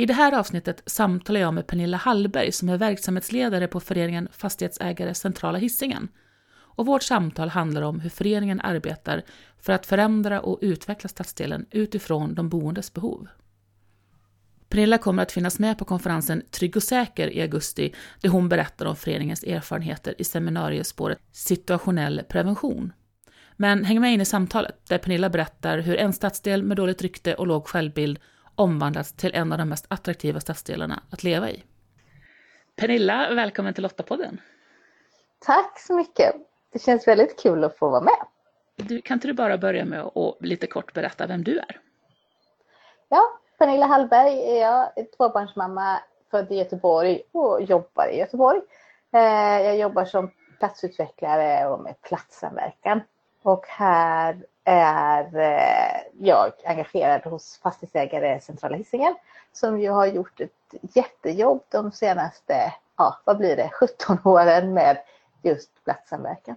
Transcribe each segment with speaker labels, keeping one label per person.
Speaker 1: I det här avsnittet samtalar jag med Pernilla Hallberg som är verksamhetsledare på föreningen Fastighetsägare Centrala Hisingen. Och vårt samtal handlar om hur föreningen arbetar för att förändra och utveckla stadsdelen utifrån de boendes behov. Pernilla kommer att finnas med på konferensen Trygg och säker i augusti där hon berättar om föreningens erfarenheter i seminariespåret Situationell prevention. Men häng med in i samtalet där Pernilla berättar hur en stadsdel med dåligt rykte och låg självbild omvandlats till en av de mest attraktiva stadsdelarna att leva i. Pernilla, välkommen till Lottapodden.
Speaker 2: Tack så mycket. Det känns väldigt kul att få vara med.
Speaker 1: Du, kan inte du bara börja med att lite kort berätta vem du är?
Speaker 2: Ja, Pernilla Hallberg är jag, tvåbarnsmamma, född i Göteborg och jobbar i Göteborg. Eh, jag jobbar som platsutvecklare och med platssamverkan. Och här är eh, jag engagerad hos fastighetsägare Centrala Hisingen som ju har gjort ett jättejobb de senaste, ja vad blir det, 17 åren med just platssamverkan.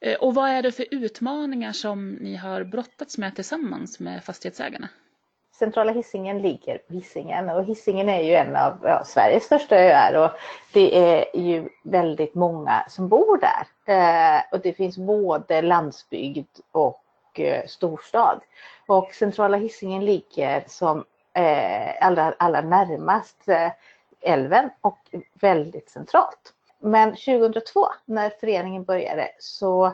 Speaker 1: Eh, och vad är det för utmaningar som ni har brottats med tillsammans med fastighetsägarna?
Speaker 2: Centrala Hisingen ligger på Hisingen och Hisingen är ju en av ja, Sveriges största öar och det är ju väldigt många som bor där. Eh, och det finns både landsbygd och och eh, storstad. Och centrala Hisingen ligger som eh, allra, allra närmast eh, älven och väldigt centralt. Men 2002 när föreningen började så,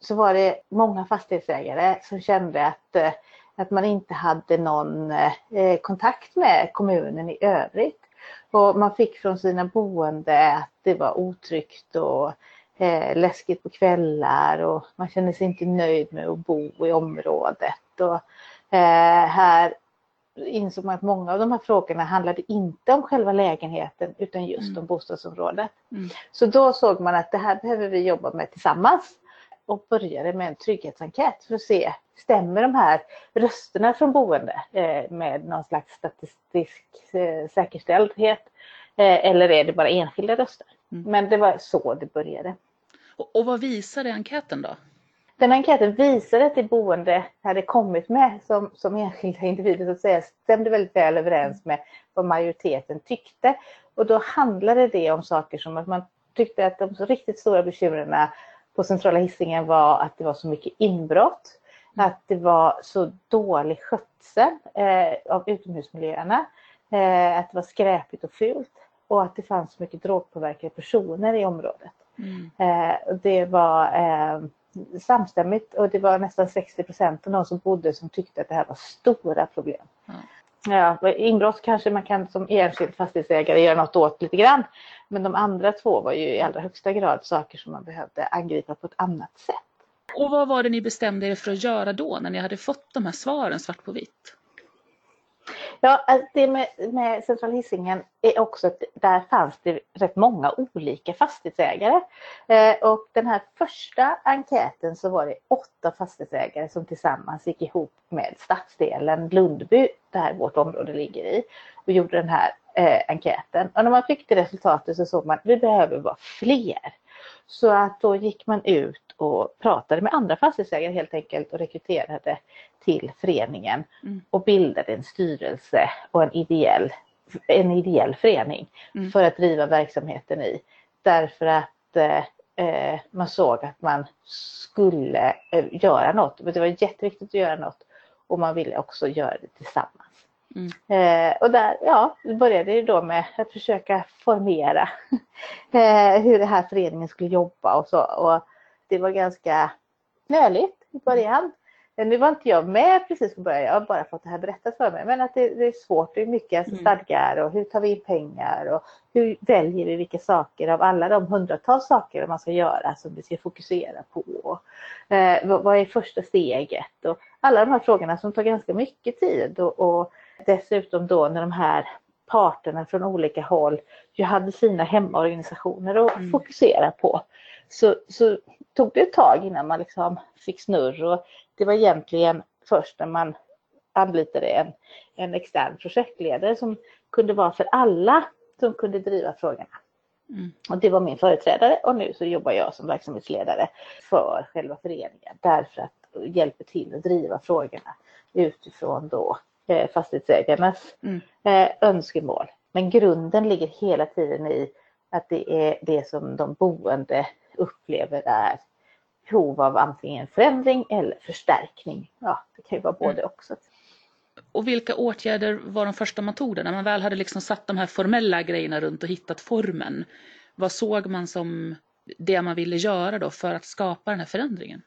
Speaker 2: så var det många fastighetsägare som kände att, att man inte hade någon kontakt med kommunen i övrigt. Och man fick från sina boende att det var otryggt och eh, läskigt på kvällar och man känner sig inte nöjd med att bo i området. Och, eh, här insåg man att många av de här frågorna handlade inte om själva lägenheten utan just mm. om bostadsområdet. Mm. Så då såg man att det här behöver vi jobba med tillsammans och började med en trygghetsenkät för att se, stämmer de här rösterna från boende eh, med någon slags statistisk eh, säkerställdhet eh, eller är det bara enskilda röster? Mm. Men det var så det började.
Speaker 1: Och, och vad visade enkäten då?
Speaker 2: Den enkäten visade att det boende hade kommit med som, som enskilda individer så att säga stämde väldigt väl överens med vad majoriteten tyckte. Och då handlade det om saker som att man tyckte att de riktigt stora bekymren på centrala hissingen var att det var så mycket inbrott, mm. att det var så dålig skötsel eh, av utomhusmiljöerna, eh, att det var skräpigt och fult och att det fanns så mycket drogpåverkade personer i området. Mm. Eh, det var eh, samstämmigt och det var nästan 60 procent av de som bodde som tyckte att det här var stora problem. Mm. Ja, inbrott kanske man kan som enskild fastighetsägare göra något åt lite grann. Men de andra två var ju i allra högsta grad saker som man behövde angripa på ett annat sätt.
Speaker 1: Och vad var det ni bestämde er för att göra då när ni hade fått de här svaren svart på vitt?
Speaker 2: Ja, alltså det med, med Central Hisingen är också att där fanns det rätt många olika fastighetsägare. Eh, och den här första enkäten så var det åtta fastighetsägare som tillsammans gick ihop med stadsdelen Lundby, där vårt område ligger i, och gjorde den här eh, enkäten. Och när man fick det resultatet så såg man att vi behöver vara fler. Så att då gick man ut och pratade med andra fastighetsägare helt enkelt och rekryterade till föreningen mm. och bildade en styrelse och en ideell, en ideell förening mm. för att driva verksamheten i. Därför att eh, man såg att man skulle eh, göra något. Men det var jätteviktigt att göra något och man ville också göra det tillsammans. Mm. Eh, och där ja, började det då med att försöka formera eh, hur den här föreningen skulle jobba och så. Och det var ganska knöligt i början. Nu var inte jag med precis från början, jag har bara fått det här berättat för mig. Men att det, det är svårt, det är mycket alltså, stadgar och hur tar vi in pengar och hur väljer vi vilka saker av alla de hundratals saker man ska göra som vi ska fokusera på. Eh, vad, vad är första steget? Och alla de här frågorna som tar ganska mycket tid och, och dessutom då när de här parterna från olika håll ju hade sina hemorganisationer att
Speaker 1: Mm.
Speaker 2: fokusera på. Så, så tog det ett tag innan man liksom fick snurr och det var egentligen först när man anlitade en, en extern projektledare som kunde vara för alla som kunde driva frågorna.
Speaker 1: Mm.
Speaker 2: Och det var min företrädare och nu så jobbar jag som verksamhetsledare för själva föreningen därför att hjälpa till att driva frågorna utifrån då eh, fastighetsägarnas
Speaker 1: Mm.
Speaker 2: eh, önskemål. Men grunden ligger hela tiden i att det är det som de boende upplever är behov av antingen förändring eller förstärkning. Ja, det kan ju vara både också.
Speaker 1: Och vilka åtgärder var de första man tog då? När man väl hade liksom satt de här formella grejerna runt och hittat formen. Vad såg man som det man ville göra då för att skapa den här förändringen?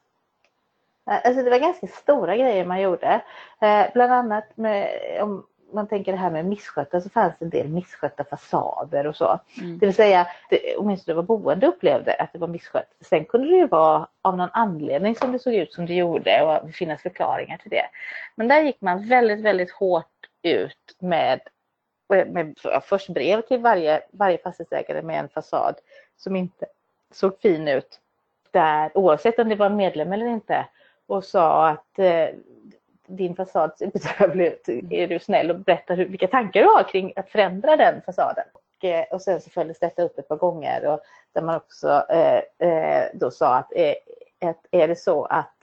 Speaker 2: Alltså det var ganska stora grejer man gjorde. Eh, bland annat med, om man tänker det här med misskötta så fanns en del misskötta fasader och så.
Speaker 1: Mm.
Speaker 2: Det vill säga, det, åtminstone vad boende upplevde att det var misskött. Sen kunde det ju vara av någon anledning som det såg ut som det gjorde och det finnas förklaringar till det. Men där gick man väldigt, väldigt hårt ut med, med först brev till varje, varje fastighetsägare med en fasad som inte såg fin ut. Där, oavsett om det var medlem eller inte och sa att eh, din fasad ser bedrövlig ut. Är du snäll och berättar hur, vilka tankar du har kring att förändra den fasaden? Och, eh, och sen så följdes detta upp ett par gånger och där man också eh, eh, då sa att, eh, att är det så att,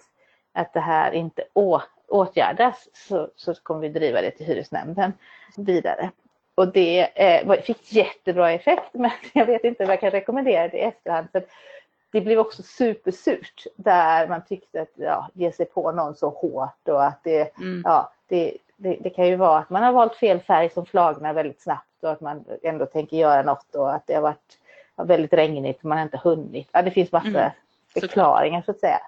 Speaker 2: att det här inte å, åtgärdas så, så kommer vi driva det till hyresnämnden vidare. Och det eh, fick jättebra effekt men jag vet inte om jag kan rekommendera det i efterhand. För det blev också supersurt där man tyckte att ja, ge sig på någon så hårt och att det,
Speaker 1: Mm.
Speaker 2: ja, det, det, det kan ju vara att man har valt fel färg som flagnar väldigt snabbt och att man ändå tänker göra något och att det har varit väldigt regnigt och man har inte hunnit. Ja, det finns massa
Speaker 1: Mm,
Speaker 2: förklaringar så att säga.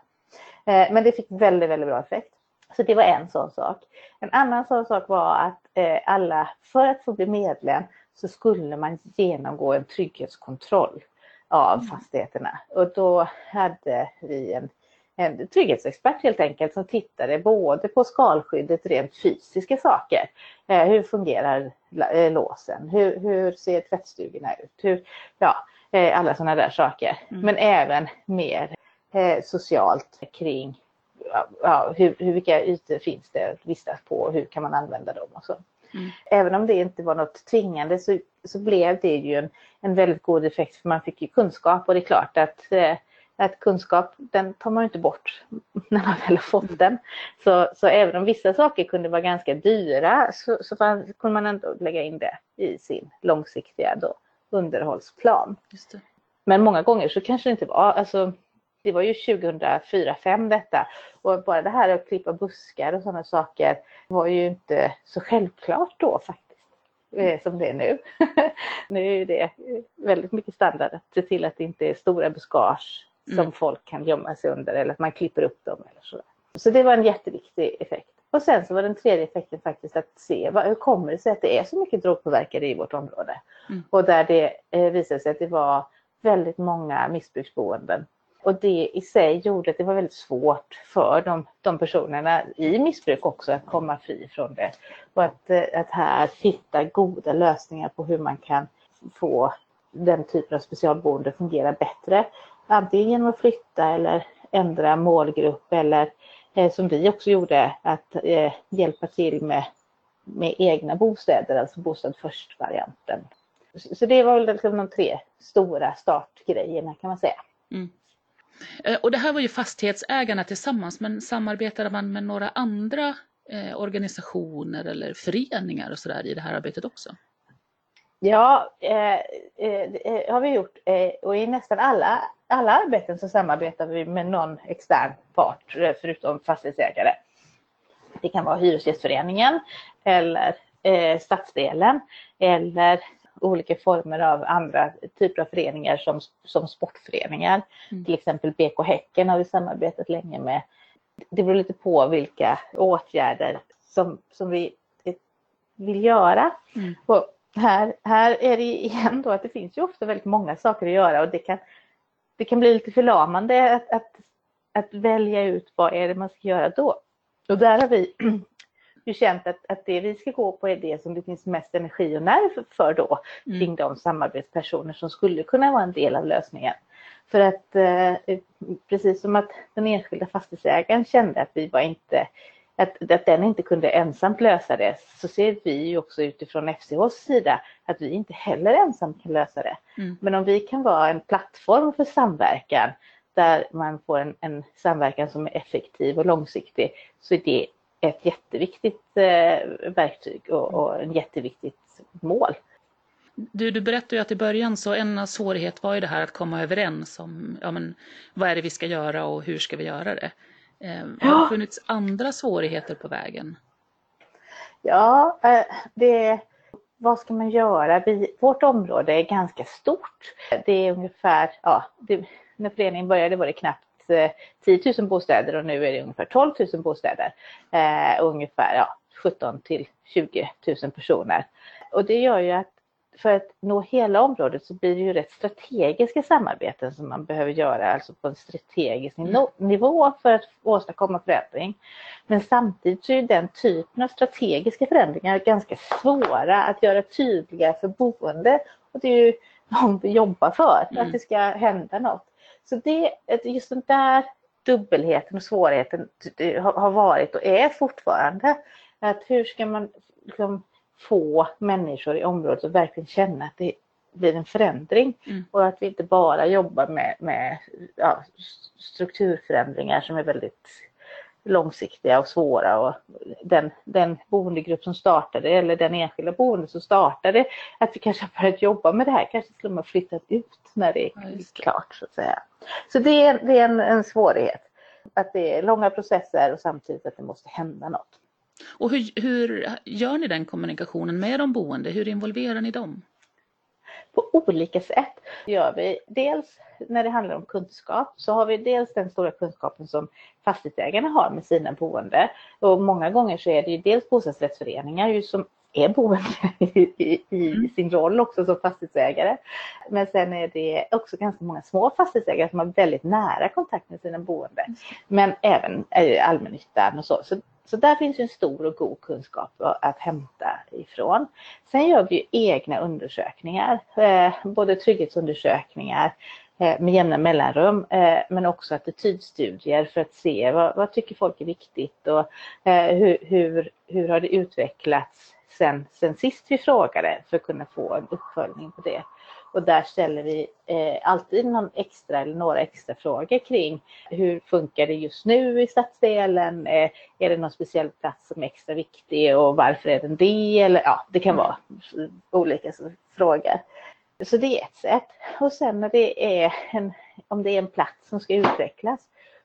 Speaker 2: Eh, men det fick väldigt, väldigt bra effekt. Så det var en sån sak. En annan sån sak var att eh, alla, för att få bli medlem så skulle man genomgå en trygghetskontroll av
Speaker 1: Mm.
Speaker 2: fastigheterna. Och då hade vi en, en trygghetsexpert helt enkelt som tittade både på skalskyddet, rent fysiska saker. Eh, hur fungerar eh, låsen? Hur, hur ser tvättstugorna ut? Hur, ja, eh, alla sådana där saker.
Speaker 1: Mm.
Speaker 2: Men även mer eh, socialt kring ja, ja, hur, hur, vilka ytor finns det att vistas på och hur kan man använda dem och så.
Speaker 1: Mm.
Speaker 2: Även om det inte var något tvingande så, så blev det ju en, en väldigt god effekt för man fick ju kunskap och det är klart att, eh, att kunskap den tar man ju inte bort när man väl har fått den. Så, så även om vissa saker kunde vara ganska dyra så, så fann, kunde man ändå lägga in det i sin långsiktiga då, underhållsplan. Men många gånger så kanske det inte var, alltså det var ju 2004-2005 detta och bara det här att klippa buskar och sådana saker var ju inte så självklart då faktiskt. Eh, Som det är nu. nu är det väldigt mycket standard att se till att det inte är stora buskage som
Speaker 1: Mm.
Speaker 2: folk kan gömma sig under eller att man klipper upp dem eller så. Så det var en jätteviktig effekt. Och sen så var den tredje effekten faktiskt att se vad, hur kommer det sig att det är så mycket drogpåverkade i vårt område.
Speaker 1: Mm.
Speaker 2: Och där det eh, visade sig att det var väldigt många missbruksboenden. Och det i sig gjorde att det var väldigt svårt för de, de personerna i missbruk också att komma fri från det. Och att, eh, att här hitta goda lösningar på hur man kan få den typen av specialboende fungera bättre. Antingen genom att flytta eller ändra målgrupp eller eh, som vi också gjorde att eh, hjälpa till med, med egna bostäder, alltså bostad först-varianten. Så så det var väl liksom de tre stora startgrejerna kan man säga. Mm.
Speaker 1: Eh, och det här var ju fastighetsägarna tillsammans, men samarbetade man med några andra eh, organisationer eller föreningar och sådär i det här arbetet också?
Speaker 2: Ja, eh, eh, det har vi gjort eh, och i nästan alla, alla arbeten så samarbetar vi med någon extern part eh, förutom fastighetsägare. Det kan vara Hyresgästföreningen eller eh, stadsdelen eller olika former av andra typer av föreningar som, som sportföreningar.
Speaker 1: Mm.
Speaker 2: Till exempel BK Häcken har vi samarbetat länge med. Det beror lite på vilka åtgärder som, som vi vill göra.
Speaker 1: Mm.
Speaker 2: Och här, här är det igen då att det finns ju ofta väldigt många saker att göra och det kan, det kan bli lite förlamande att, att, att välja ut vad är det man ska göra då. Och där har vi ju känt att, att det vi ska gå på är det som det finns mest energi och nerv för då mm. kring de samarbetspersoner som skulle kunna vara en del av lösningen. För att eh, precis som att den enskilda fastighetsägaren kände att vi var inte att, att den inte kunde ensamt lösa det så ser vi ju också utifrån FCHs sida att vi inte heller ensamt kan lösa det. Mm. Men om vi kan vara en plattform för samverkan där man får en, en samverkan som är effektiv och långsiktig så är det ett jätteviktigt eh, verktyg och, och en jätteviktigt mål.
Speaker 1: Du, du berättade ju att i början så en svårighet var ju det här att komma överens om ja, men, vad är det vi ska göra och hur ska vi göra det. Eh, har det funnits andra svårigheter på vägen?
Speaker 2: Ja, eh, det, vad ska man göra? Vi, vårt område är ganska stort. Det är ungefär, ja, det, när föreningen började var det knappt 10 eh, 000 bostäder och nu är det ungefär 12 000 bostäder. Eh, ungefär ja, 17 till 20 000 personer. Och det gör ju att för att nå hela området så blir det ju rätt strategiska samarbeten som man behöver göra, alltså på en strategisk mm. nivå för att åstadkomma förändring. Men samtidigt så är den typen av strategiska förändringar ganska svåra att göra tydliga för boende. Och det är ju de vi jobbar för, mm. att det ska hända något. Så det, just den där dubbelheten och svårigheten har varit och är fortfarande. Att hur ska man liksom få människor i området att verkligen känna att det blir en förändring mm. och att vi inte bara jobbar med, med ja, strukturförändringar som är väldigt långsiktiga och svåra och den, den boendegrupp som startade eller den enskilda boende som startade att vi kanske har börjat jobba med det här kanske skulle man flyttat ut när det är ja, klart så att säga. Så det är, det är en, en svårighet att det är långa processer och samtidigt att det måste hända något.
Speaker 1: Och hur, hur gör ni den kommunikationen med de boende? Hur involverar ni dem?
Speaker 2: På olika sätt gör vi. Dels när det handlar om kunskap så har vi dels den stora kunskapen som fastighetsägarna har med sina boende. Och många gånger så är det ju dels bostadsrättsföreningar som är boende i, i, i, mm. sin roll också som fastighetsägare. Men sen är det också ganska många små fastighetsägare som har väldigt nära kontakt med sina boende. Men även eh, allmännyttan och så. så. Så där finns en stor och god kunskap att hämta ifrån. Sen gör vi egna undersökningar, eh, både trygghetsundersökningar eh, med jämna mellanrum, eh, men också attitydstudier för att se vad, vad tycker folk är viktigt och hur, hur, hur har det utvecklats sen, sen sist vi frågade för att kunna få en uppföljning på det. Och där ställer vi eh, alltid någon extra eller några extra frågor kring hur funkar det just nu i stadsdelen? Eh, är det någon speciell plats som är extra viktig och varför är den det? Eller ja, det kan vara olika frågor. Så det är ett sätt. Och sen när det är en, om det är en plats som ska utvecklas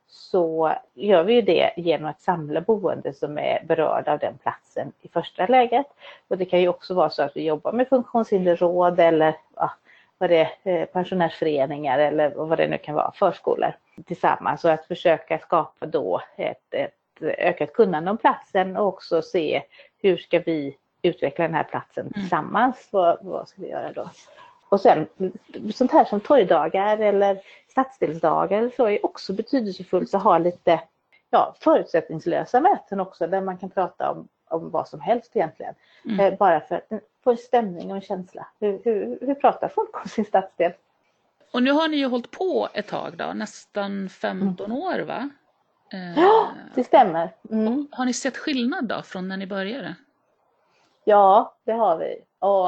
Speaker 2: så gör vi ju det genom att samla boende som är berörda av den platsen i första läget. Och det kan ju också vara så att vi jobbar med funktionshinderråd eller ja, vad det är, eh, pensionärsföreningar eller vad det nu kan vara, förskolor tillsammans och att försöka skapa då ett, ett ökat kunnande om platsen och också se hur ska vi utveckla den här platsen mm. tillsammans. Mm. Vad, vad ska vi göra då? Och sen sånt här som torgdagar eller stadsdelsdagar så är också betydelsefullt att ha lite ja, förutsättningslösa möten också där man kan prata om, om vad som helst egentligen. Mm. Eh, bara för att få en stämning och en känsla. Hur, hur, hur pratar folk om sin stadsdel?
Speaker 1: Och nu har ni ju hållit på ett tag då, nästan 15 mm. år va?
Speaker 2: Eh, ja, det stämmer.
Speaker 1: Mm. Har ni sett skillnad då från när ni började?
Speaker 2: Ja, det har vi. Och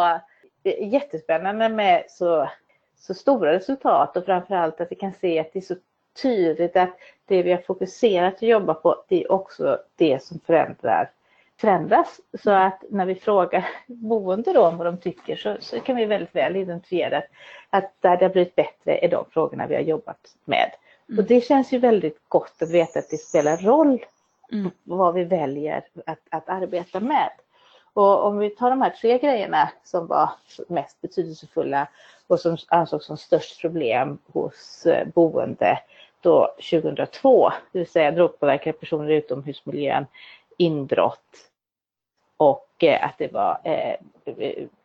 Speaker 2: det är jättespännande med så, så stora resultat och framförallt att vi kan se att det är så tydligt att det vi har fokuserat att jobba på, det är också det som förändrar förändras. Så att när vi frågar boende då om vad de tycker så, så kan vi väldigt väl identifiera att, att där det har blivit bättre är de frågorna vi har jobbat med. Mm. Och det känns ju väldigt gott att veta att det spelar roll mm. vad vi väljer att, att arbeta med. Och om vi tar de här tre grejerna som var mest betydelsefulla och som ansågs som störst problem hos eh, boende då 2002, det vill säga drogpåverkade personer i utomhusmiljön, inbrott och eh, att det var eh,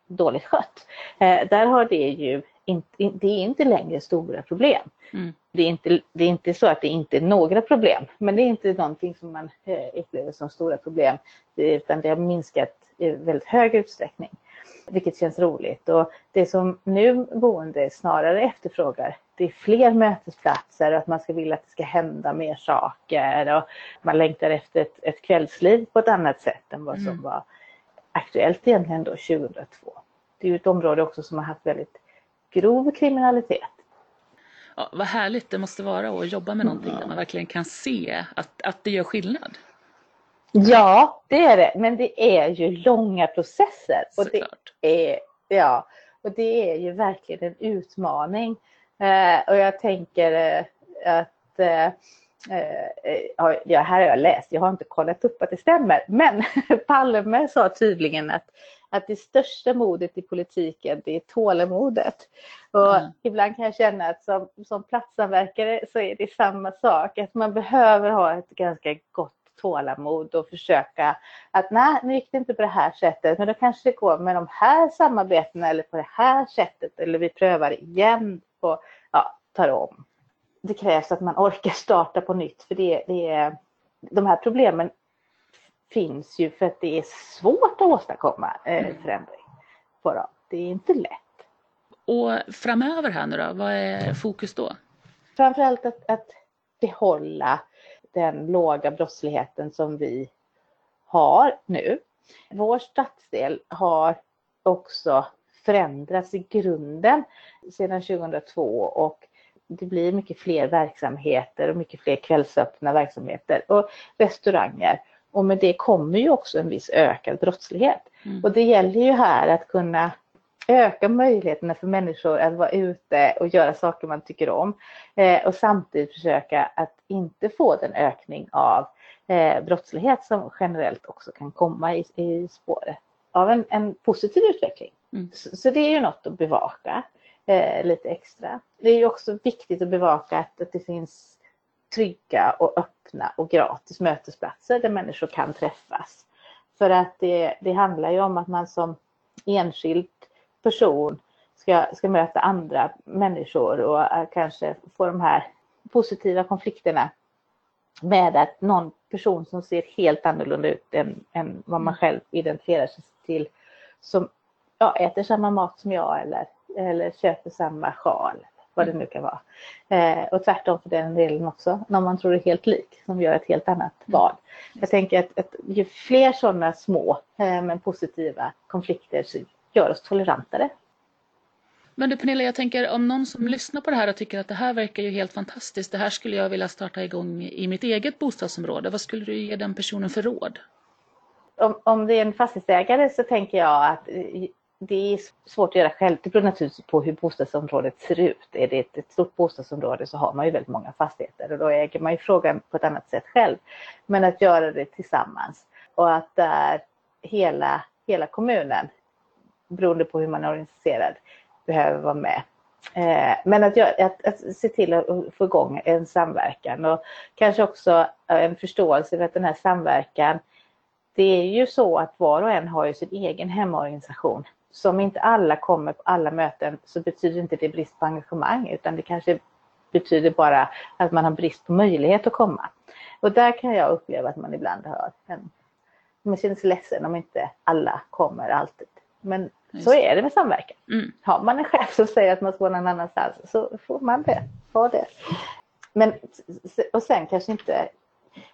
Speaker 2: dåligt skött. Där har det ju inte, det är inte längre stora problem.
Speaker 1: Mm.
Speaker 2: Det, är inte, det är inte så att det inte är några problem, men det är inte någonting som man eh, upplever som stora problem, utan det har minskat i väldigt hög utsträckning. Vilket känns roligt. Och det som nu boende snarare efterfrågar, det är fler mötesplatser och att man ska vilja att det ska hända mer saker. Och man längtar efter ett, ett kvällsliv på ett annat sätt än vad som
Speaker 1: Mm.
Speaker 2: var aktuellt egentligen då 2002. Det är ju ett område också som har haft väldigt grov kriminalitet.
Speaker 1: Ja, vad härligt det måste vara att jobba med någonting där man verkligen kan se att, att det gör skillnad.
Speaker 2: Ja, det är det. Men det är ju långa processer. Och det är, ja, och det är ju verkligen en utmaning. Eh, och jag tänker eh, att eh, eh, ja, här har jag läst, jag har inte kollat upp att det stämmer, men Palme sa tydligen att, att det största modet i politiken, det är tålamodet. Och
Speaker 1: Mm.
Speaker 2: ibland kan jag känna att som, som platssamverkare så är det samma sak, att man behöver ha ett ganska gott tålamod och försöka att nej, nu gick det inte på det här sättet, men då kanske det går med de här samarbetena eller på det här sättet eller vi prövar igen och ja, tar om. Det krävs att man orkar starta på nytt för det, det är, de här problemen finns ju för att det är svårt att åstadkomma eh, förändring på dem. Det är inte lätt.
Speaker 1: Och framöver här nu då, vad är fokus då?
Speaker 2: Framförallt att, att behålla den låga brottsligheten som vi har nu. Vår stadsdel har också förändrats i grunden sedan 2002 och det blir mycket fler verksamheter och mycket fler kvällsöppna verksamheter och restauranger. Och med det kommer ju också en viss ökad brottslighet.
Speaker 1: Mm.
Speaker 2: Och det gäller ju här att kunna öka möjligheterna för människor att vara ute och göra saker man tycker om. Eh, och samtidigt försöka att inte få den ökning av eh, brottslighet som generellt också kan komma i, i spåret av en, en positiv utveckling.
Speaker 1: Mm.
Speaker 2: Så, så det är ju något att bevaka eh, lite extra. Det är ju också viktigt att bevaka att, att det finns trygga och öppna och gratis mötesplatser där människor kan träffas. För att det, det handlar ju om att man som enskild person ska, ska möta andra människor och eh, kanske få de här positiva konflikterna med att någon person som ser helt annorlunda ut än, än vad man själv identifierar sig till som ja, äter samma mat som jag eller, eller köper samma sjal, vad det nu kan vara. Eh, och tvärtom för den delen också, när man tror är helt lik, som gör ett helt annat val. Jag tänker att, att ju fler sådana små eh, men positiva konflikter gör oss tolerantare.
Speaker 1: Men du Pernilla, jag tänker om någon som lyssnar på det här och tycker att det här verkar ju helt fantastiskt, det här skulle jag vilja starta igång i mitt eget bostadsområde, vad skulle du ge den personen för råd?
Speaker 2: Om, om det är en fastighetsägare så tänker jag att eh, det är svårt att göra själv. Det beror naturligtvis på hur bostadsområdet ser ut. Är det ett, ett stort bostadsområde så har man ju väldigt många fastigheter och då äger man ju frågan på ett annat sätt själv. Men att göra det tillsammans och att där hela, hela kommunen, beroende på hur man är organiserad, behöver vara med. Eh, men att, jag, att, att se till att få igång en samverkan och kanske också eh, en förståelse för att den här samverkan det är ju så att var och en har ju sin egen hemorganisation. Så om inte alla kommer på alla möten så betyder inte det brist på engagemang utan det kanske betyder bara att man har brist på möjlighet att komma. Och där kan jag uppleva att man ibland har en, man känner sig ledsen om inte alla kommer alltid. Men
Speaker 1: Just
Speaker 2: så är det med samverkan.
Speaker 1: Mm.
Speaker 2: Har man en chef som säger att man ska vara någon annanstans så får man det. Ha det. Men, och sen kanske inte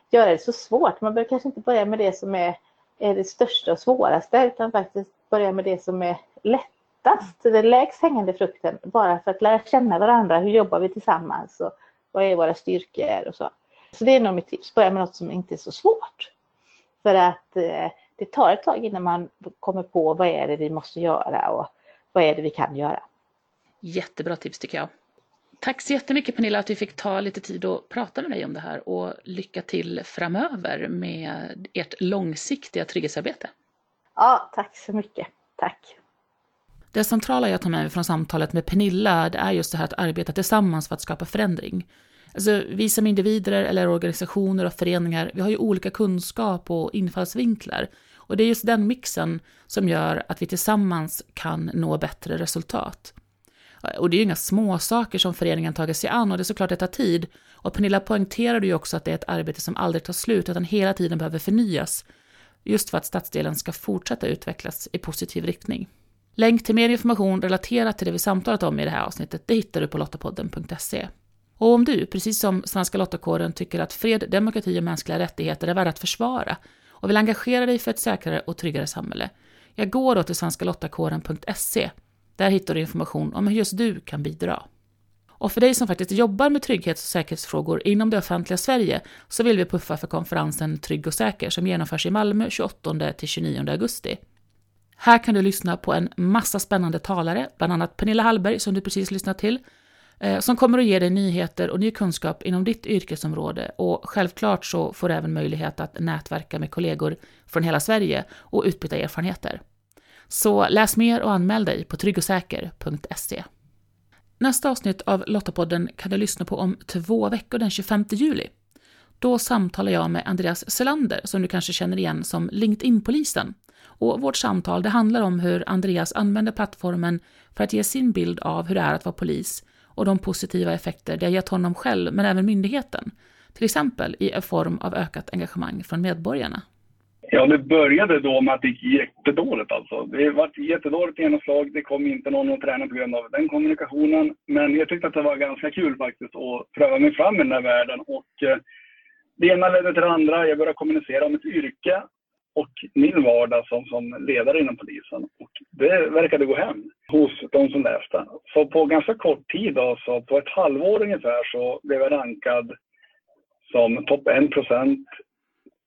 Speaker 2: göra det så svårt. Man behöver kanske inte börja med det som är, är det största och svåraste utan faktiskt börja med det som är lättast, den lägst hängande frukten. Bara för att lära känna varandra. Hur jobbar vi tillsammans? Och vad är våra styrkor och så. Så det är nog mitt tips. Börja med något som inte är så svårt. För att eh, det tar ett tag innan man kommer på vad är det vi måste göra och vad är det vi kan göra.
Speaker 1: Jättebra tips tycker jag. Tack så jättemycket Pernilla att vi fick ta lite tid att prata med dig om det här och lycka till framöver med ert långsiktiga trygghetsarbete.
Speaker 2: Ja, tack så mycket. Tack.
Speaker 1: Det centrala jag tar med mig från samtalet med Pernilla det är just det här att arbeta tillsammans för att skapa förändring. Alltså, vi som individer eller organisationer och föreningar, vi har ju olika kunskap och infallsvinklar. Och det är just den mixen som gör att vi tillsammans kan nå bättre resultat. Och det är ju inga småsaker som föreningen tagit sig an och det är såklart att det tar tid. Och Pernilla poängterade ju också att det är ett arbete som aldrig tar slut utan hela tiden behöver förnyas. Just för att stadsdelen ska fortsätta utvecklas i positiv riktning. Länk till mer information relaterat till det vi samtalat om i det här avsnittet, det hittar du på lottapodden.se. Och om du, precis som Svenska Lottakåren, tycker att fred, demokrati och mänskliga rättigheter är värda att försvara och vill engagera dig för ett säkrare och tryggare samhälle, jag går då till svenskalottakåren.se. Där hittar du information om hur just du kan bidra. Och för dig som faktiskt jobbar med trygghets och säkerhetsfrågor inom det offentliga Sverige så vill vi puffa för konferensen Trygg och säker som genomförs i Malmö 28 29 augusti. Här kan du lyssna på en massa spännande talare, bland annat Pernilla Hallberg som du precis lyssnat till, Eh, som kommer att ge dig nyheter och ny kunskap inom ditt yrkesområde och självklart så får du även möjlighet att nätverka med kollegor från hela Sverige och utbyta erfarenheter. Så läs mer och anmäl dig på tryggosäker.se. Nästa avsnitt av Lottapodden kan du lyssna på om två veckor den 25 juli. Då samtalar jag med Andreas Selander, som du kanske känner igen som LinkedIn-polisen. Och vårt samtal det handlar om hur Andreas använder plattformen för att ge sin bild av hur det är att vara polis och de positiva effekter det har gett honom själv, men även myndigheten. Till exempel i form av ökat engagemang från medborgarna.
Speaker 3: Ja, det började då med att det gick jättedåligt alltså. Det var jättedåligt genomslag. Det kom inte någon att träna på grund av den kommunikationen. Men jag tyckte att det var ganska kul faktiskt att pröva mig fram i den här världen. Och eh, det ena ledde till det andra. Jag började kommunicera om ett yrke och min vardag som, som ledare inom polisen. Och det verkade gå hem hos de som läste. Så på ganska kort tid, då, så på ett halvår ungefär, så blev jag rankad som topp 1 procent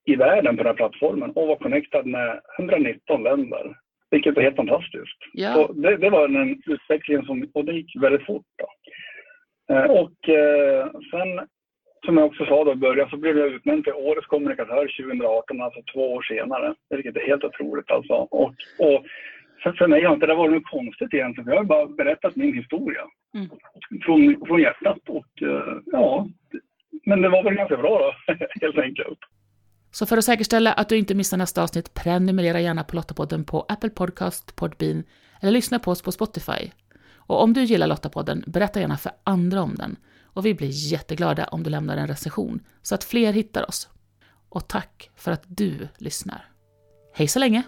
Speaker 3: i världen på den här plattformen och var connectad med 119 länder. Vilket är helt fantastiskt.
Speaker 1: Ja.
Speaker 3: Så det, det var en utveckling som, och det gick väldigt fort. Då. Eh, och eh, sen, som jag också sa då i början, så blev jag utnämnd till Årets kommunikatör 2018, alltså två år senare. Vilket är helt otroligt alltså. Och, och för, för mig har inte det varit något konstigt egentligen, jag har bara berättat min historia. Mm. Från, från hjärtat och eh, ja, men det var väl ganska bra då, helt enkelt.
Speaker 1: Så för att säkerställa att du inte missar nästa avsnitt, prenumerera gärna på Lottapodden på Apple Podcast, Podbean eller lyssna på oss på Spotify. Och om du gillar Lottapodden, berätta gärna för andra om den. Och vi blir jätteglada om du lämnar en recension så att fler hittar oss. Och tack för att du lyssnar. Hej så länge!